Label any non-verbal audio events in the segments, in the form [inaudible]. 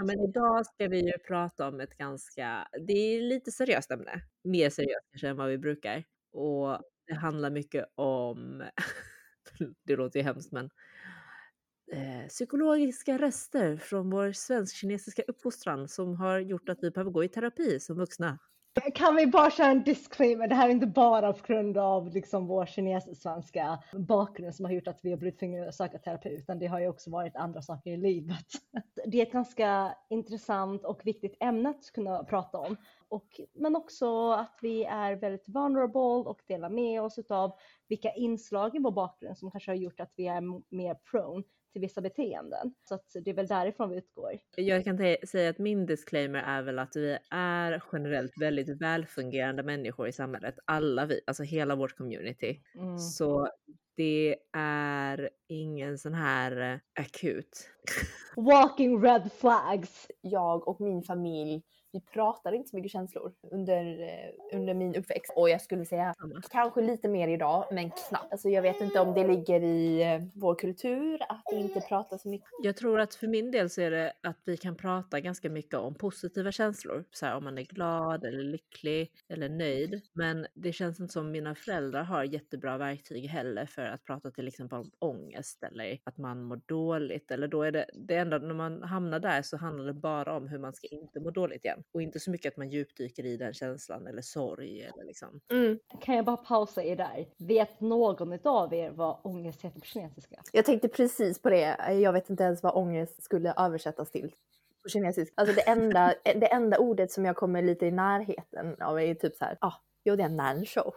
Ja, men idag ska vi ju prata om ett ganska, det är lite seriöst ämne. Mer seriöst kanske än vad vi brukar. Och det handlar mycket om, [laughs] det låter ju hemskt men, eh, psykologiska rester från vår svensk-kinesiska uppfostran som har gjort att vi behöver gå i terapi som vuxna. Kan vi bara köra en disclaimer? Det här är inte bara på grund av liksom vår kinesisk-svenska bakgrund som har gjort att vi har blivit tvungna att söka terapi, utan det har ju också varit andra saker i livet. Det är ett ganska intressant och viktigt ämne att kunna prata om. Och, men också att vi är väldigt vulnerable och delar med oss av vilka inslag i vår bakgrund som kanske har gjort att vi är mer prone till vissa beteenden. Så att det är väl därifrån vi utgår. Jag kan säga att min disclaimer är väl att vi är generellt väldigt välfungerande människor i samhället. Alla vi, alltså hela vårt community. Mm. Så det är ingen sån här eh, akut. [laughs] Walking red flags. Jag och min familj vi pratade inte så mycket känslor under, eh, under min uppväxt. Och jag skulle säga kanske lite mer idag, men knappt. Alltså jag vet inte om det ligger i eh, vår kultur att inte pratar så mycket. Jag tror att för min del så är det att vi kan prata ganska mycket om positiva känslor. Så här, om man är glad eller lycklig eller nöjd. Men det känns inte som mina föräldrar har jättebra verktyg heller för att prata till exempel om ångest eller att man mår dåligt. Eller då är det, det enda, när man hamnar där så handlar det bara om hur man ska inte må dåligt igen och inte så mycket att man djupdyker i den känslan eller sorg eller liksom. Mm. Kan jag bara pausa er där? Vet någon av er vad ångest heter på kinesiska? Jag tänkte precis på det. Jag vet inte ens vad ångest skulle översättas till på kinesiska. Alltså det enda, [laughs] det enda ordet som jag kommer lite i närheten av är typ så här, ah, jo det är nanshow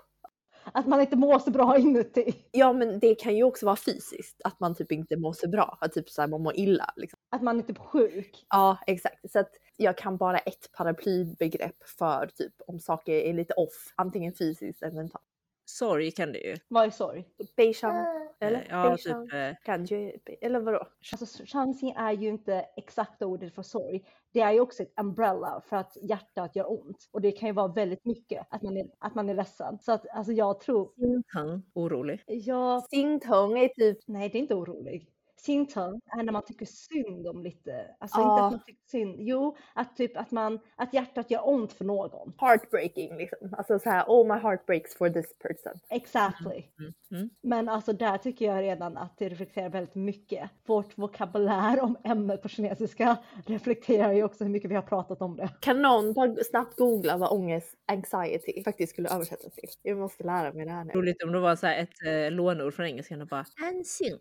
att man inte mår så bra [laughs] inuti. Ja, men det kan ju också vara fysiskt, att man typ inte mår så bra, att typ så här, man mår illa. Liksom. Att man är typ sjuk. Ja, exakt. Så att jag kan bara ett paraplybegrepp för typ om saker är lite off, antingen fysiskt eller mentalt. Sorg kan det ju. Vad är sorg? Beijang, eller? Ja, typ. Eh... Kanske, eller vadå? Alltså, chansing är ju inte exakta ordet för sorg. Det är ju också ett umbrella för att hjärtat gör ont. Och det kan ju vara väldigt mycket att man är, att man är ledsen. Så att alltså jag tror... Sintang, orolig. Ja. Sintang är typ... Nej, det är inte orolig. Sintang är när man tycker synd om lite, alltså ah. inte att man tycker synd, jo att typ att man, att hjärtat gör ont för någon. Heartbreaking liksom, alltså så här, oh my heart breaks for this person. Exactly. Mm. Mm. Men alltså där tycker jag redan att det reflekterar väldigt mycket. Vårt vokabulär om ämnet på kinesiska reflekterar ju också hur mycket vi har pratat om det. Kan någon snabbt googla vad ångest, anxiety faktiskt skulle översättas till? Jag måste lära mig det här nu. Roligt om det var så här ett eh, lånord från engelskan och bara Hansing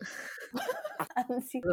ansikte.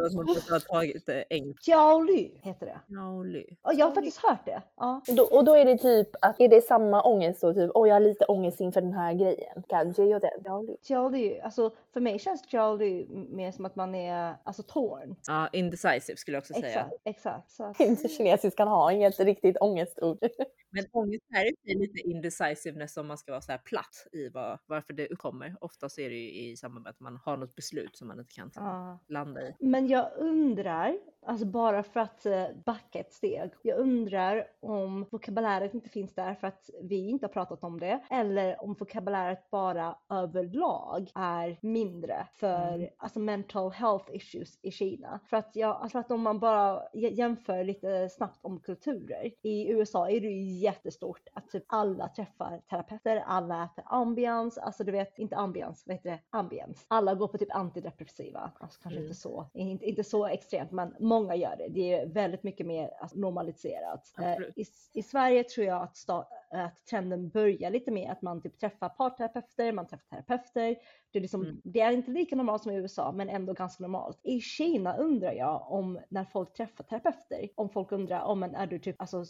Ha tagit det enkelt. Jiaoly heter det. Jiaoly. Och jag har faktiskt hört det. Ja. Då, och då är det typ att är det samma ångest då? Typ, åh jag har lite ångest inför den här grejen. Kanske jag det. Jiaoly. Jiaoly, alltså för mig känns jiaoly mer som att man är alltså torn. Ja, indecisive skulle jag också säga. Exakt, exakt. [laughs] Inte kinesiskan har inget riktigt ångestord. [laughs] Men ångest är ju lite indecisiveness om man ska vara så här platt i vad, varför det uppkommer. Ofta så är det ju i samband med att man har något beslut som man inte kan ah. landa i. Men jag undrar, alltså bara för att eh, backa ett steg. Jag undrar om vokabuläret inte finns där för att vi inte har pratat om det eller om vokabuläret bara överlag är mindre för mm. alltså mental health issues i Kina. För att jag, alltså att om man bara jämför lite snabbt om kulturer. I USA är det ju jättestort att typ alla träffar terapeuter, alla äter ambians, alltså du vet inte ambians, vad heter det? Ambiens. Alla går på typ antidepressiva, alltså kanske mm. inte så, inte, så extremt, men många gör det. Det är väldigt mycket mer alltså, normaliserat. Eh, I, I, Sverige tror jag att, att trenden börjar lite med att man typ träffar parterapeuter, man träffar terapeuter. Det är, liksom, mm. det är inte lika normalt som i USA, men ändå ganska normalt. I Kina undrar jag om när folk träffar terapeuter, om folk undrar om oh, är du typ alltså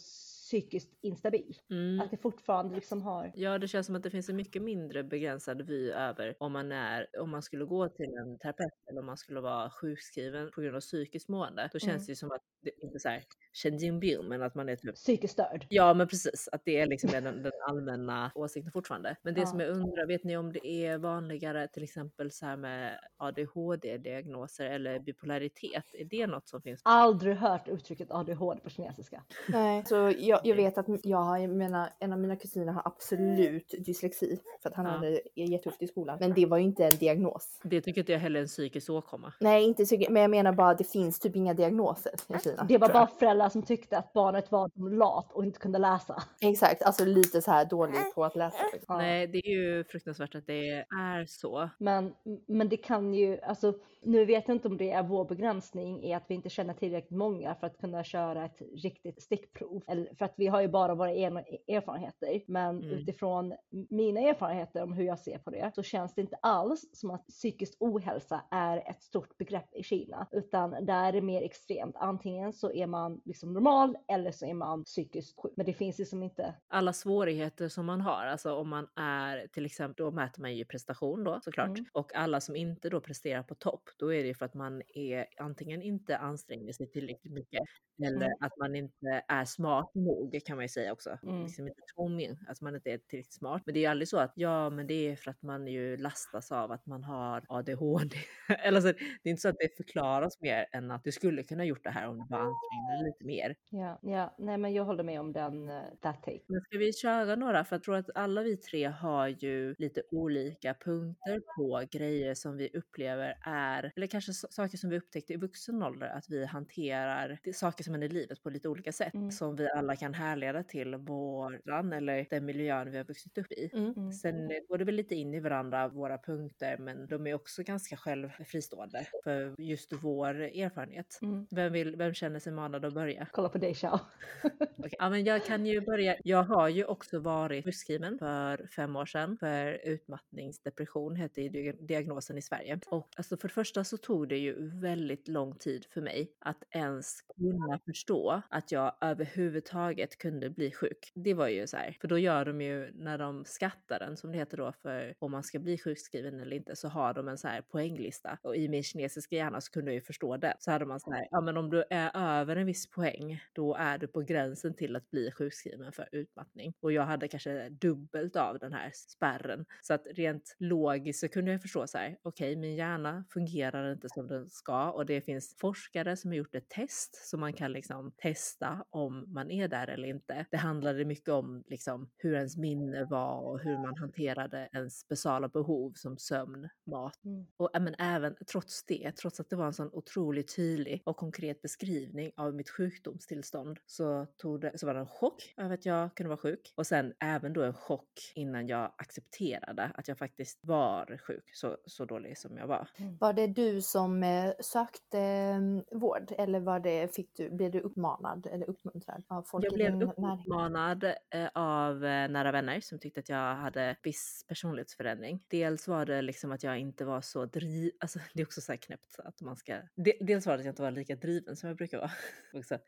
psykiskt instabil. Mm. Att det fortfarande liksom har. Ja, det känns som att det finns en mycket mindre begränsad vy över om man är, om man skulle gå till en terapeut eller om man skulle vara sjukskriven på grund av psykiskt mående. Då känns mm. det som att det inte så här Shenjinbil, men att man är typ psykiskt störd. Ja, men precis att det är liksom den, [laughs] den allmänna åsikten fortfarande. Men det ja. som jag undrar, vet ni om det är vanligare till exempel så här med ADHD-diagnoser eller bipolaritet? Är det något som finns? Aldrig hört uttrycket ADHD på kinesiska. Nej, så jag, jag vet att jag, jag menar, en av mina kusiner har absolut dyslexi för att han ja. hade jättetufft i skolan. Men det var ju inte en diagnos. Det tycker inte jag heller är en psykisk åkomma. Nej, inte psykisk, men jag menar bara att det finns typ inga diagnoser i Kina. Det var bara föräldrar föräldrar som tyckte att barnet var lat och inte kunde läsa. Exakt, alltså lite så här dålig på att läsa. [laughs] Ja. Nej, det är ju fruktansvärt att det är så. Men, men det kan ju, alltså nu vet jag inte om det är vår begränsning i att vi inte känner tillräckligt många för att kunna köra ett riktigt stickprov. Eller, för att vi har ju bara våra egna erfarenheter. Men Mm. utifrån mina erfarenheter om hur jag ser på det så känns det inte alls som att psykisk ohälsa är ett stort begrepp i Kina. Utan där är det mer extremt. Antingen så är man liksom normal eller så är man psykiskt sjuk. Men det finns liksom inte. Alla svårigheter som man har, alltså om man är till exempel, då mäter man ju prestation då såklart. Mm. Och alla som inte då presterar på topp, då är det för att man är antingen inte anstränger sig tillräckligt mycket eller Mm. att man inte är smart nog kan man ju säga också. Mm. Liksom inte tvungen, att man inte är tillräckligt smart. Men det är ju aldrig så att ja, men det är för att man ju lastas av att man har ADHD. [laughs] eller så, det är inte så att det förklaras mer än att du skulle kunna gjort det här om du bara ansträngde dig lite mer. Ja, ja, nej men jag håller med om den, uh, that take. Men ska vi köra några? För jag tror att alla vi tre har ju lite olika punkter på grejer som vi upplever är, eller kanske saker som vi upptäckte i vuxen ålder, att vi hanterar saker som händer i livet på lite olika sätt. Mm. Som vi alla kan härleda till våran eller den miljön vi har vuxit upp i. Mm. Mm. Sen eh, går det väl lite in i varandra, våra punkter, men de är också ganska själv fristående för just vår erfarenhet. Mm. Vem, vill, vem känner sig manad att börja? Kolla på dig Xiao. [laughs] Okej, Ja, men jag kan ju börja. Jag har ju också varit sjukskriven för fem år sedan för utmattningsdepression dia- diagnosen i Sverige. Och alltså för det första så tog det ju väldigt lång tid för mig att ens kunna förstå att jag överhuvudtaget kunde bli sjuk. Det var ju så här, för då gör de ju när de skattar den som det heter då för om man ska bli sjukskriven eller inte så har de en så här poänglista och i min kinesiska hjärna så kunde jag ju förstå det. Så hade man så här, ja men om du är över en viss poäng då är du på gränsen till att bli sjukskriven för utmattning. Och jag hade kanske dubbelt av den här spärren. Så att rent logiskt så kunde jag förstå så här, okej min hjärna fungerar inte som den ska och det finns forskare som har gjort ett test så man kan liksom testa om man är där eller inte. Det handlade mycket om liksom hur ens minne var och hur man hanterade ens basala behov som sömn, mat Mm. och men även trots det, trots att det var en sån otroligt tydlig och konkret beskrivning av mitt sjukdomstillstånd så, tog det, så var det en chock över att jag kunde vara sjuk. Och sen även då en chock innan jag accepterade att jag faktiskt var sjuk, så, så dålig som jag var. Var det du som eh, sökte eh, vård eller var det, fick du, blev du uppmanad eller uppmuntrad av folk Jag blev närhet? uppmanad eh, av eh, nära vänner som tyckte att jag hade viss personlighetsförändring. Dels var det liksom att jag inte var så driv... Alltså [laughs] det är också så här knäppt att man ska... De- Dels var det att jag inte var lika driven som jag brukar vara. [laughs] också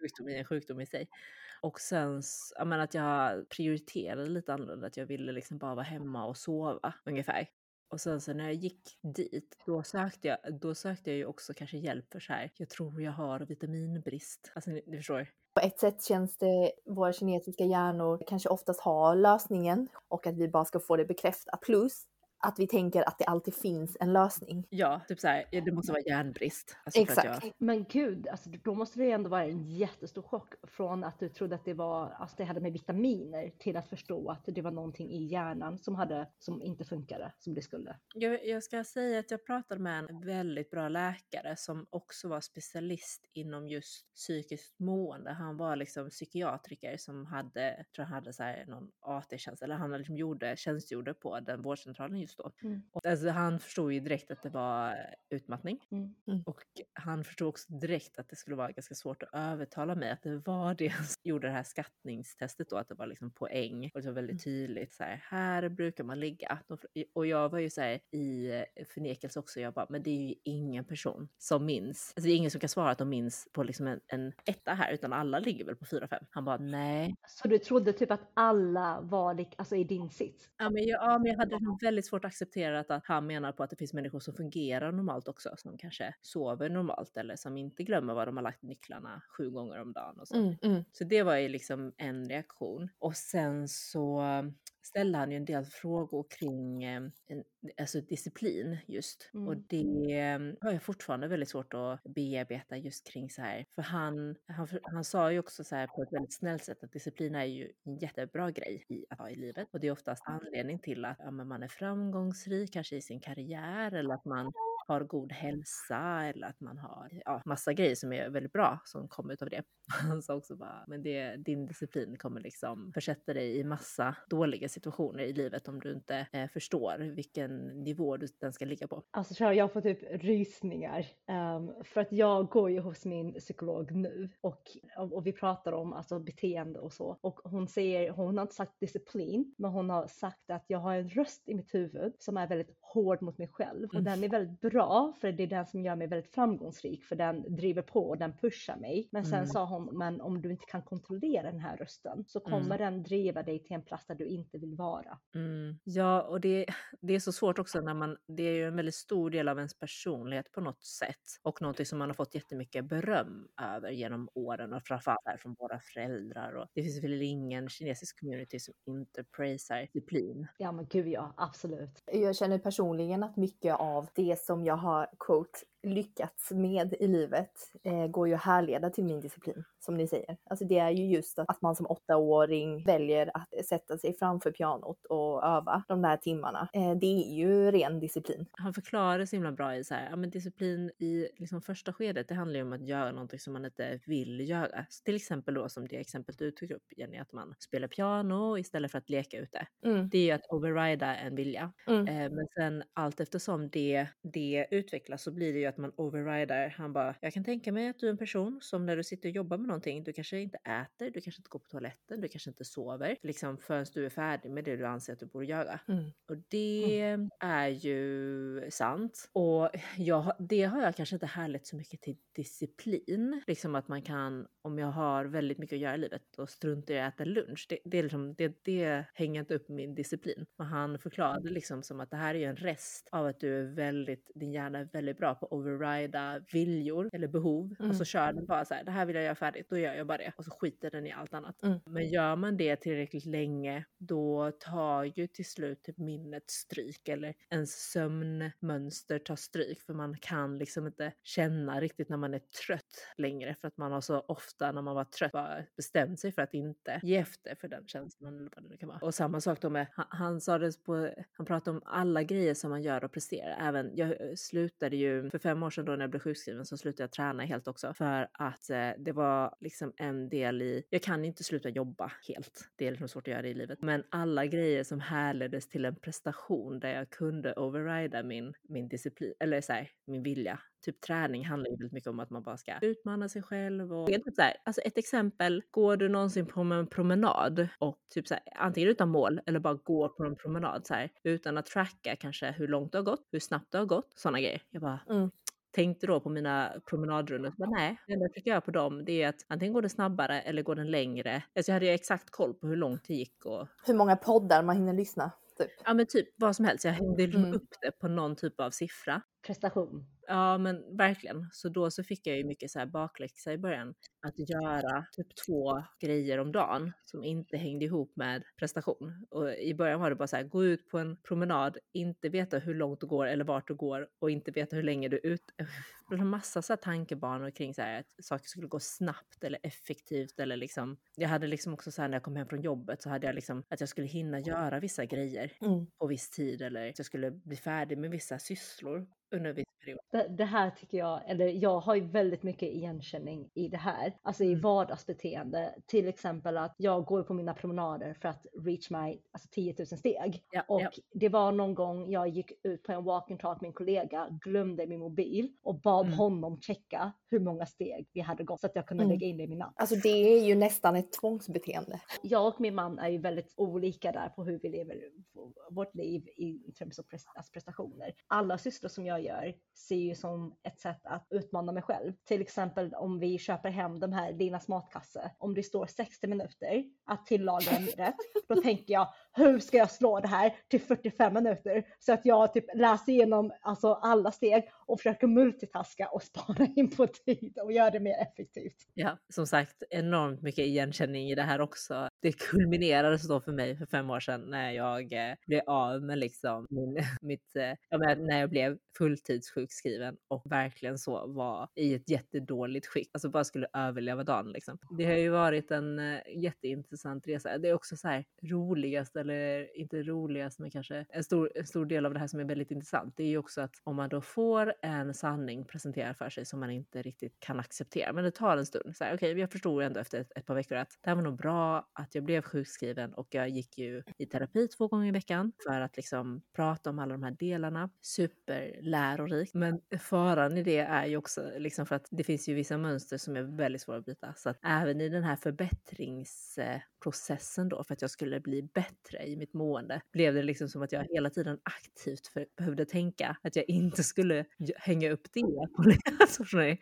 sjukdom i en sjukdom i sig. Och sen s- ja, men att jag prioriterade lite annorlunda, att jag ville liksom bara vara hemma och sova ungefär. Och sen så när jag gick dit, då sökte jag, då sökte jag ju också kanske hjälp för så här, jag tror jag har vitaminbrist. Alltså ni, ni förstår. På ett sätt känns det, våra kinesiska hjärnor kanske oftast har lösningen och att vi bara ska få det bekräftat. Plus att vi tänker att det alltid finns en lösning. Ja, typ så här, ja, det måste vara järnbrist. Alltså Exakt. Jag, Men gud, alltså, då måste det ju ändå vara en jättestor chock från att du trodde att det var, alltså det hade med vitaminer till att förstå att det var någonting i hjärnan som hade, som inte funkade som det skulle. jag, jag ska säga att jag pratade med en väldigt bra läkare som också var specialist inom just psykiskt mående. Han var liksom psykiatriker som hade, tror han hade så här någon AT-tjänst, eller han liksom gjorde, tjänstgjorde på den vårdcentralen just då. Mm. Och alltså, han förstod ju direkt att det var utmattning. Mm. Och han förstod också direkt att det skulle vara ganska svårt att övertala mig att det var det som [laughs] gjorde det här skattningstestet då, att det var liksom poäng. Och det var väldigt tydligt så här, här brukar man ligga. Och jag var ju så här i eh, förnekelse också, jag bara, men det är ju ingen person som minns. Alltså det är ingen som kan svara att de minns på liksom en, en etta här, utan alla ligger väl på 4-5. Han bara, nej. Så du trodde typ att alla var lik, alltså i din sits? Ja men, jag, ja, men jag hade väldigt svårt att acceptera att, att han menar på att det finns människor som fungerar normalt också, som kanske sover normalt eller som inte glömmer var de har lagt nycklarna sju gånger om dagen och så. Mm, mm. Så det var ju liksom en reaktion. Och sen så ställde han ju en del frågor kring eh, en, alltså disciplin just. Och Mm. det eh, har jag fortfarande väldigt svårt att bearbeta just kring så här. För han, han, han sa ju också så här på ett väldigt snällt sätt att disciplin är ju en jättebra grej i, att ha i livet. Och det är oftast anledning till att ja, man är framgångsrik, kanske i sin karriär eller att man har god hälsa eller att man har ja, massa grejer som är väldigt bra som kommer utav det. [laughs] Han sa också bara, men det, din disciplin kommer liksom försätta dig i massa dåliga situationer i livet om du inte eh, förstår vilken nivå du, den ska ligga på. Alltså jag får typ rysningar um, för att jag går ju hos min psykolog nu och, och vi pratar om alltså beteende och så och hon säger, hon har inte sagt disciplin, men hon har sagt att jag har en röst i mitt huvud som är väldigt hård mot mig själv och mm. den är väldigt bra för det är den som gör mig väldigt framgångsrik för den driver på och den pushar mig. Men sen mm. sa hon, men om du inte kan kontrollera den här rösten så kommer mm. den driva dig till en plats där du inte vill vara. Mm. Ja, och det, [laughs] det är så svårt också när man, det är ju en väldigt stor del av ens personlighet på något sätt och någonting som man har fått jättemycket beröm över genom åren och framförallt här från våra föräldrar och det finns väl ingen kinesisk community som inte praisar disciplin. Ja men gud ja, absolut. Jag känner personligen personligen att mycket av det som jag har quote lyckats med i livet eh, går ju att härleda till min disciplin, som ni säger. Alltså det är ju just att, att man som åttaåring väljer att sätta sig framför pianot och öva de där timmarna. Eh, det är ju ren disciplin. Han förklarar så himla bra i så här, ja men disciplin i liksom första skedet, det handlar ju om att göra någonting som man inte vill göra. Så till exempel då som det exemplet du tog upp Jenny, att man spelar piano istället för att leka ute. Mm. Det är ju att overrida en vilja. Mm. Eh, men sen allt eftersom det, det utvecklas så blir det ju att man overrider. Han bara, jag kan tänka mig att du är en person som när du sitter och jobbar med någonting, du kanske inte äter, du kanske inte går på toaletten, du kanske inte sover, liksom förrän du är färdig med det du anser att du borde göra. Mm. Och det mm. är ju sant. Och jag, det har jag kanske inte härlett så mycket till disciplin. Liksom att man kan, om jag har väldigt mycket att göra i livet, då struntar jag i att äta lunch. Det, det, är liksom, det, det hänger inte upp min disciplin. Men han förklarade liksom som att det här är ju en rest av att du är väldigt, din hjärna är väldigt bra på overrida viljor eller behov. Mm. Och så kör den bara så här, det här vill jag göra färdigt, då gör jag bara det. Och så skiter den i allt annat. Mm. Men gör man det tillräckligt länge, då tar ju till slut typ minnet stryk eller ens sömnmönster tar stryk. För man kan liksom inte känna riktigt när man är trött längre. För att man har så ofta när man var trött bara bestämt sig för att inte ge efter för den känslan eller vad det nu kan vara. Och samma sak då med, han, han sa det på, han pratade om alla grejer som man gör och presterar. Även, jag slutade ju för fem år sedan då när jag blev sjukskriven så slutade jag träna helt också. För att eh, det var liksom en del i, jag kan inte sluta jobba helt. Det är liksom svårt att göra det i livet. Men alla grejer som härleddes till en prestation där jag kunde overrida min, min disciplin, eller så här, min vilja typ träning handlar ju väldigt mycket om att man bara ska utmana sig själv. Och... Typ så här, alltså ett exempel, går du någonsin på en promenad och typ så här, antingen utan mål eller bara går på en promenad så här, utan att tracka kanske hur långt det har gått, hur snabbt det har gått, sådana grejer. Jag bara, mm tänkte då på mina promenadrundor. Men nej, det enda jag fick göra på dem det är att antingen går det snabbare eller går den längre. Alltså jag hade ju exakt koll på hur långt det gick. Och... Hur många poddar man hinner lyssna? Typ. Ja men typ vad som helst. Jag hängde mm. upp det på någon typ av siffra. Prestation. Ja men verkligen. Så då så fick jag ju mycket så här bakläxa i början. Att göra typ två grejer om dagen som inte hängde ihop med prestation. Och i början var det bara så här, gå ut på en promenad, inte veta hur långt du går eller vart du går och inte veta hur länge du är ute. Det var massa så här tankebanor kring så här, att saker skulle gå snabbt eller effektivt eller liksom. Jag hade liksom också så här när jag kom hem från jobbet så hade jag liksom att jag skulle hinna göra vissa grejer mm. på viss tid eller att jag skulle bli färdig med vissa sysslor under en viss period. Det, det, här tycker jag, eller jag har ju väldigt mycket igenkänning i det här, alltså i mm. vardagsbeteende. Till exempel att jag går på mina promenader för att reach my alltså 10 000 steg. Ja, och ja. det var någon gång jag gick ut på en walking talk med en kollega, glömde min mobil och bad mm. honom checka hur många steg vi hade gått så att jag kunde mm. lägga in det i min app. Alltså det är ju nästan ett tvångsbeteende. Jag och min man är ju väldigt olika där på hur vi lever vårt liv i terms av alltså prestationer. Alla sysslor som jag gör ser ju som ett sätt att utmana mig själv. Till exempel om vi köper hem de här Linas matkasse. Om det står 60 minuter att tillaga en rätt, då tänker jag hur ska jag slå det här till 45 minuter så att jag typ läser igenom alltså alla steg och försöker multitaska och spara [laughs] in på tid och göra det mer effektivt. Ja, som sagt, enormt mycket igenkänning i det här också. Det kulminerade så för mig för fem år sedan när jag eh, blev av med liksom min, [laughs] mitt, eh, ja, när jag blev fulltidssjukskriven och verkligen så var i ett jättedåligt skick, alltså bara skulle överleva dagen liksom. Det har ju varit en eh, jätteintressant resa. Det är också så här roligaste eller inte roligast, men kanske en stor, en stor del av det här som är väldigt intressant, det är ju också att om man då får en sanning presenterad för sig som man inte riktigt kan acceptera, men det tar en stund. Okej, okay, jag förstod ändå efter ett, ett, par veckor att det här var nog bra att jag blev sjukskriven och jag gick ju i terapi två gånger i veckan för att liksom prata om alla de här delarna. Superlärorikt. Men faran i det är ju också liksom för att det finns ju vissa mönster som är väldigt svåra att bryta. Så att även i den här förbättringsprocessen då, för att jag skulle bli bättre i mitt mående, blev det liksom som att jag hela tiden aktivt för, behövde tänka att jag inte skulle hänga upp det på alltså, [laughs]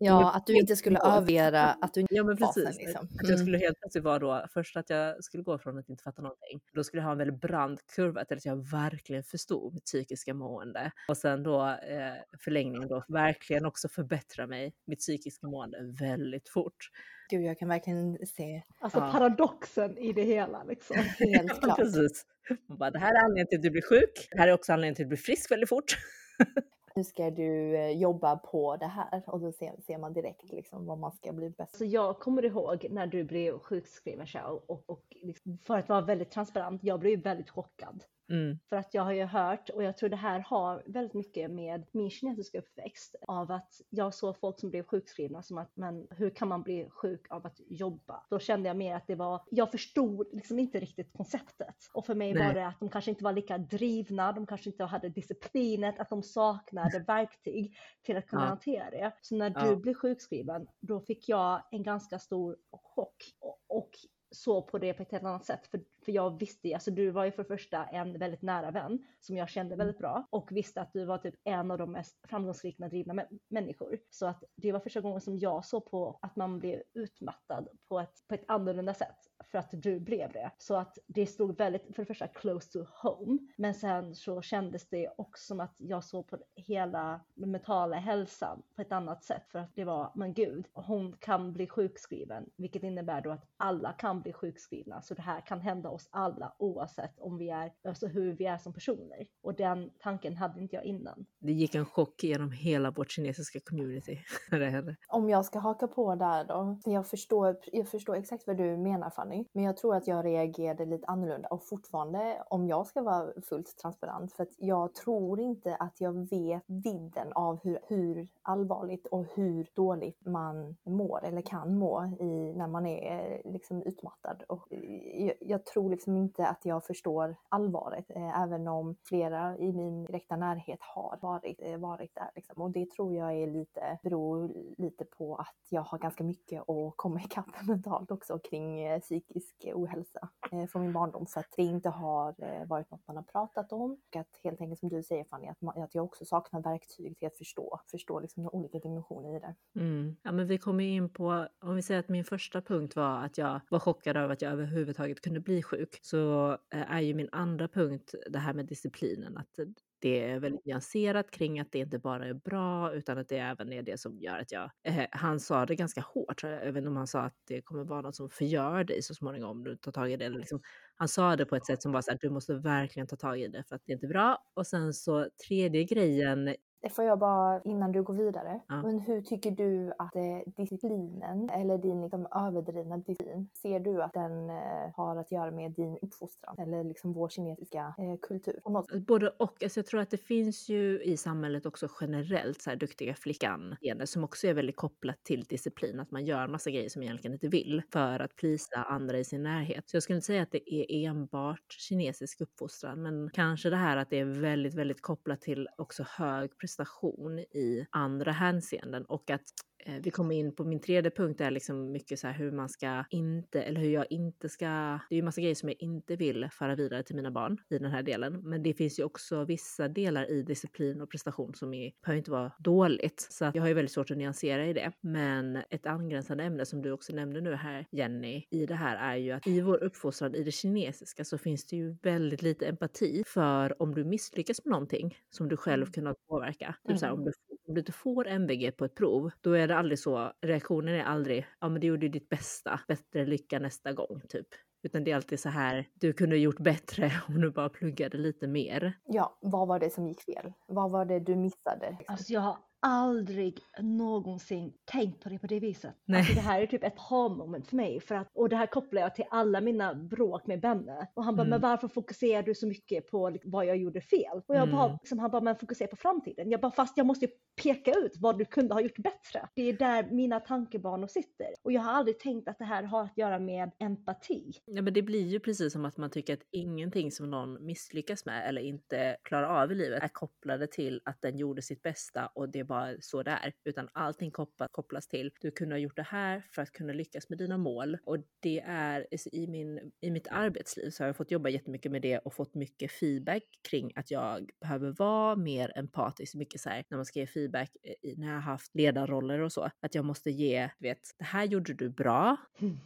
Ja, att du inte skulle övergöra att du inte ja, men precis. Fasen, liksom. mm. Att jag skulle helt plötsligt vara då, först att jag skulle gå från att inte fatta någonting, då skulle jag ha en väldigt brant kurva till att jag verkligen förstod mitt psykiska mående. Och sen då eh, förlängning då verkligen också förbättra mig, mitt psykiska mående väldigt fort. Gud, jag kan verkligen se. Alltså ja. paradoxen i det hela liksom. [laughs] Helt klart. Precis. Bara, det här är anledningen till att du blir sjuk. Det här är också anledningen till att du blir frisk väldigt fort. [laughs] nu ska du eh, jobba på det här och då ser, ser man direkt liksom vad man ska bli bäst. Så jag kommer ihåg när du blev sjukskriven och, och liksom, för att vara väldigt transparent, jag blev väldigt chockad Mm. För att jag har ju hört, och jag tror det här har väldigt mycket med min kinesiska uppväxt, av att jag såg folk som blev sjukskrivna som att, men hur kan man bli sjuk av att jobba? Då kände jag mer att det var, jag förstod liksom inte riktigt konceptet. Och för mig Nej. var det att de kanske inte var lika drivna, de kanske inte hade disciplinet, att de saknade [laughs] verktyg till att kunna ja. hantera det. Så när ja. du blev sjukskriven, då fick jag en ganska stor chock. Och, och såg på det på ett helt annat sätt. För, för jag visste, alltså du var ju för det första en väldigt nära vän som jag kände mm. väldigt bra och visste att du var typ en av de mest framgångsrika drivna människor. Så att det var första gången som jag såg på att man blev utmattad på ett, på ett annorlunda sätt för att du blev det. Så att det stod väldigt, för det första, close to home. Men sen så kändes det också som att jag såg på hela den mentala hälsan på ett annat sätt. För att det var, men gud, hon kan bli sjukskriven, vilket innebär då att alla kan bli sjukskrivna. Så det här kan hända oss alla oavsett om vi är, alltså hur vi är som personer. Och den tanken hade inte jag innan. Det gick en chock genom hela vårt kinesiska community när [laughs] det hände. Om jag ska haka på där då. Jag förstår, jag förstår exakt vad du menar Fanny mig. Men jag tror att jag reagerade lite annorlunda och fortfarande om jag ska vara fullt transparent för att jag tror inte att jag vet vidden av hur, hur allvarligt och hur dåligt man mår eller kan må i, när man är liksom utmattad. Och eh, jag, jag tror liksom inte att jag förstår allvaret eh, även om flera i min direkta närhet har varit, eh, varit där. Liksom. Och det tror jag är lite, beror lite på att jag har ganska mycket att komma ikapp [laughs] mentalt också kring eh, psykisk eh, ohälsa eh, från min barndom för att det inte har eh, varit något man har pratat om. Och att helt enkelt som du säger Fanny, att, man, att jag också saknar verktyg till att förstå, förstå liksom de olika dimensioner i det. Mm. Ja men vi kommer in på, om vi säger att min första punkt var att jag var chockad över att jag överhuvudtaget kunde bli sjuk, så eh, är ju min andra punkt det här med disciplinen. Att eh, det är väldigt nyanserat kring att det inte bara är bra utan att det även är det som gör att jag... Eh, han sa det ganska hårt, jag vet inte om han sa att det kommer vara något som förgör dig så småningom om du tar tag i det. Liksom, han sa det på ett sätt som var så att du måste verkligen ta tag i det för att det är inte bra. Och sen så tredje grejen det får jag bara, innan du går vidare, ja. men hur tycker du att eh, disciplinen eller din liksom, överdrivna disciplin, ser du att den eh, har att göra med din uppfostran eller liksom vår kinesiska eh, kultur? Både och. Alltså jag tror att det finns ju i samhället också generellt så här duktiga flickan som också är väldigt kopplat till disciplin, att man gör massa grejer som egentligen inte vill för att plisa andra i sin närhet. Så jag skulle inte säga att det är enbart kinesisk uppfostran, men kanske det här att det är väldigt, väldigt kopplat till också hög prestation i andra hänseenden och att vi kommer in på min tredje punkt är liksom mycket så här hur man ska inte, eller hur jag inte ska, det är ju massa grejer som jag inte vill föra vidare till mina barn i den här delen. Men det finns ju också vissa delar i disciplin och prestation som är, behöver inte vara dåligt. Så att jag har ju väldigt svårt att nyansera i det. Men ett angränsande ämne som du också nämnde nu här Jenny, i det här är ju att i vår uppfostran i det kinesiska så finns det ju väldigt lite empati för om du misslyckas med någonting som du själv mm. kunnat påverka. Typ mm. så här, om du om du inte får MVG på ett prov, då är det aldrig så. Reaktionen är aldrig, ja men du gjorde ditt bästa, bättre lycka nästa gång typ. Utan det är alltid så här, du kunde gjort bättre [laughs] om du bara pluggade lite mer. Ja, vad var det som gick fel? Vad var det du missade? Alltså jag har aldrig någonsin tänkt på det på det viset. Nej. Alltså det här är typ ett ha-moment för mig. För att, och det här kopplar jag till alla mina bråk med Benne. Och han bara, Mm. men varför fokuserar du så mycket på vad jag gjorde fel? Och jag bara, Mm. liksom, han bara, men fokusera på framtiden. Jag bara, fast jag måste ju peka ut vad du kunde ha gjort bättre. Det är där mina tankebanor sitter. Och jag har aldrig tänkt att det här har att göra med empati. Ja, men det blir ju precis som att man tycker att ingenting som någon misslyckas med eller inte klarar av i livet är kopplade till att den gjorde sitt bästa och det bara så det är. Utan allting kopplas, till du kunde ha gjort det här för att kunna lyckas med dina mål. Och det är i, min, i mitt arbetsliv så har jag fått jobba jättemycket med det och fått mycket feedback kring att jag behöver vara mer empatisk. Mycket så här när man ska ge feedback i, när jag har haft ledarroller och så. Att jag måste ge, du vet, det här gjorde du bra.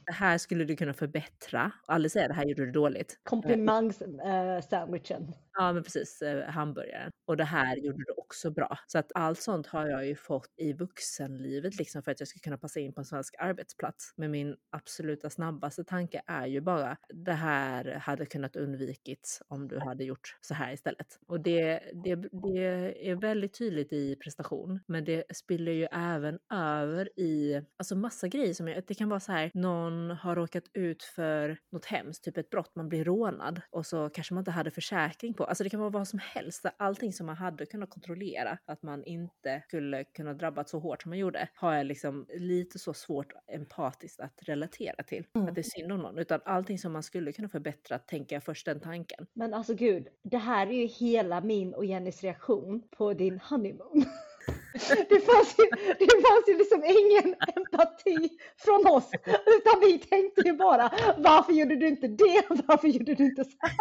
Det här skulle du kunna förbättra. Aldrig säga det här gjorde du dåligt. Komplimangs-sandwichen. Ja, men precis. Eh, hamburgaren. Och det här gjorde du också bra. Så att allt sånt har jag ju fått i vuxenlivet liksom för att jag ska kunna passa in på en svensk arbetsplats. Men min absoluta snabbaste tanke är ju bara det här hade kunnat undvikits om du hade gjort så här istället. Och det, det, det är väldigt tydligt i prestation, men det spiller ju även över i alltså massa grejer som jag, det kan vara så här någon har råkat ut för något hemskt, typ ett brott, man blir rånad och så kanske man inte hade försäkring på. Alltså det kan vara vad som helst, allting som man hade kunnat kontrollera att man inte skulle kunna drabbas så hårt som man gjorde har jag liksom lite så svårt empatiskt att relatera till. Mm. Att det är synd om någon, utan allting som man skulle kunna förbättra tänker jag först den tanken. Men alltså gud, det här är ju hela min och Jennys reaktion på din honeymoon. [laughs] Det fanns, ju, det fanns ju liksom ingen empati från oss, utan vi tänkte ju bara varför gjorde du inte det? Varför gjorde du inte så här?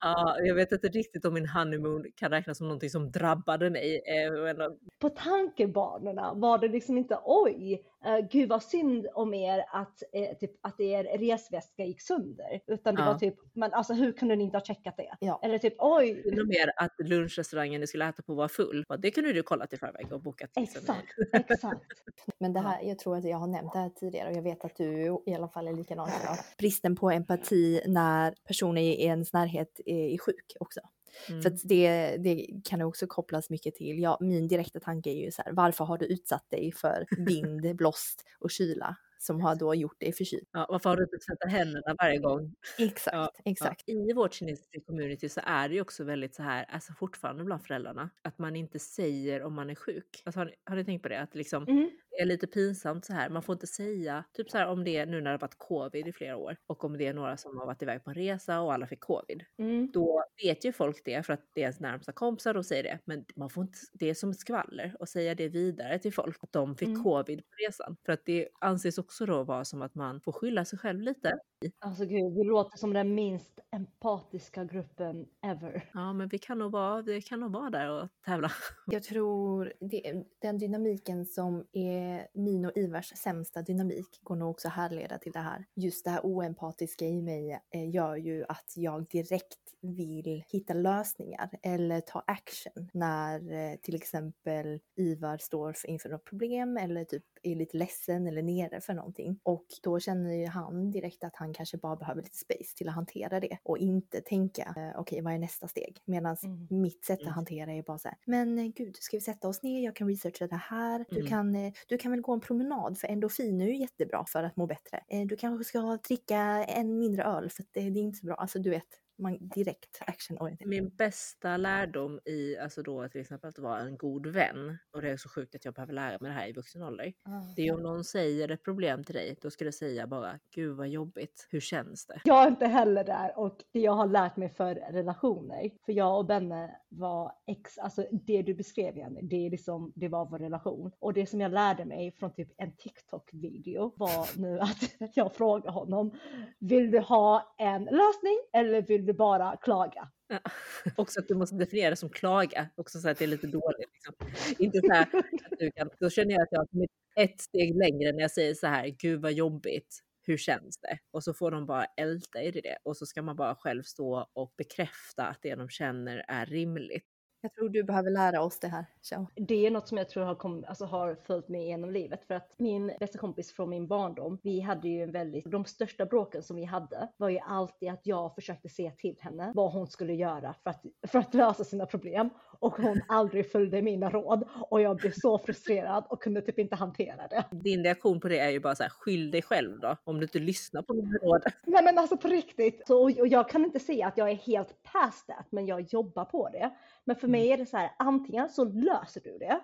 Ja, jag vet inte riktigt om min honeymoon kan räknas som någonting som drabbade mig. eh, På tankebanorna var det liksom inte oj, uh, gud vad synd om er att, eh, typ, att er resväska gick sönder. Utan det Ja. var typ, men alltså hur kunde ni inte ha checkat det? Ja. Eller typ oj, Till och med att lunchrestaurangen ni skulle äta på var full. Det kunde du kollat i förväg och bokat. exakt, exakt. [laughs] Men det här, jag tror att jag har nämnt det här tidigare och jag vet att du i alla fall är likadan. [laughs] Bristen på empati när personer i ens närhet är, är sjuk också. Mm. För det, det kan också kopplas mycket till, ja, min direkta tanke är ju så här, varför har du utsatt dig för [laughs] vind, blåst och kyla som har då gjort dig förkyld? Ja, varför har du inte tvättat händerna varje gång? [laughs] Exakt, Ja, exakt. Ja. I vårt kinesiska community så är det ju också väldigt så här, alltså fortfarande bland föräldrarna, att man inte säger om man är sjuk. Alltså, har, ni, har ni tänkt på det? Att liksom, Mm. Det är lite pinsamt så här, man får inte säga, typ så här om det är nu när det har varit covid i flera år och om det är några som har varit iväg på en resa och alla fick covid. Mm. Då vet ju folk det för att det är ens närmsta kompisar och säger det. Men man får inte, det är som skvaller att säga det vidare till folk att de fick Mm. covid på resan. För att det anses också då vara som att man får skylla sig själv lite. Alltså gud, vi låter som den minst empatiska gruppen ever. Ja, men vi kan nog vara, vi kan nog vara där och tävla. [laughs] Jag tror det, den dynamiken som är min och Ivars sämsta dynamik går nog också härleda till det här. Just det här oempatiska i mig eh, gör ju att jag direkt vill hitta lösningar eller ta action när eh, till exempel Ivar står för- inför något problem eller typ är lite ledsen eller nere för någonting. Och då känner ju han direkt att han kanske bara behöver lite space till att hantera det och inte tänka eh, okej vad är nästa steg? Medan Mm. mitt sätt att Mm. hantera är bara så här, men eh, gud ska vi sätta oss ner, jag kan researcha det här, du, Mm. kan, eh, du kan väl gå en promenad för endorfin är ju jättebra för att må bättre. Du kanske ska dricka en mindre öl för att det, det är inte så bra, alltså du vet, man direkt actionorienterad. Min bästa lärdom i alltså då till exempel att vara en god vän, och det är så sjukt att jag behöver lära mig det här i vuxen ålder. Det är om någon säger ett problem till dig, då ska du säga bara gud vad jobbigt, hur känns det? Jag är inte heller där och det jag har lärt mig för relationer. För jag och Benne var ex, alltså det du beskrev Jenny, det, är liksom, det var vår relation. Och det som jag lärde mig från typ en TikTok-video var nu att [laughs] jag frågade honom, vill du ha en lösning eller vill du bara klaga? Ja. [laughs] Också att du måste definiera det som klaga, också så att det är lite dåligt. Liksom. Inte så här att du kan, då känner jag att jag har kommit ett steg längre när jag säger så här, gud vad jobbigt, hur känns det? Och så får de bara älta i det och så ska man bara själv stå och bekräfta att det de känner är rimligt. Jag tror du behöver lära oss det här, Ciao. Det är något som jag tror har, kom, alltså har följt mig genom livet för att min bästa kompis från min barndom, vi hade ju en väldigt, de största bråken som vi hade var ju alltid att jag försökte se till henne vad hon skulle göra för att, för att lösa sina problem och hon aldrig följde mina råd och jag blev så frustrerad och kunde typ inte hantera det. Din reaktion på det är ju bara så här, skyll dig själv då om du inte lyssnar på mina råd. [laughs] Nej men alltså på riktigt. Så, och jag kan inte säga att jag är helt past that men jag jobbar på det. Men för mig är det så här, antingen så löser du det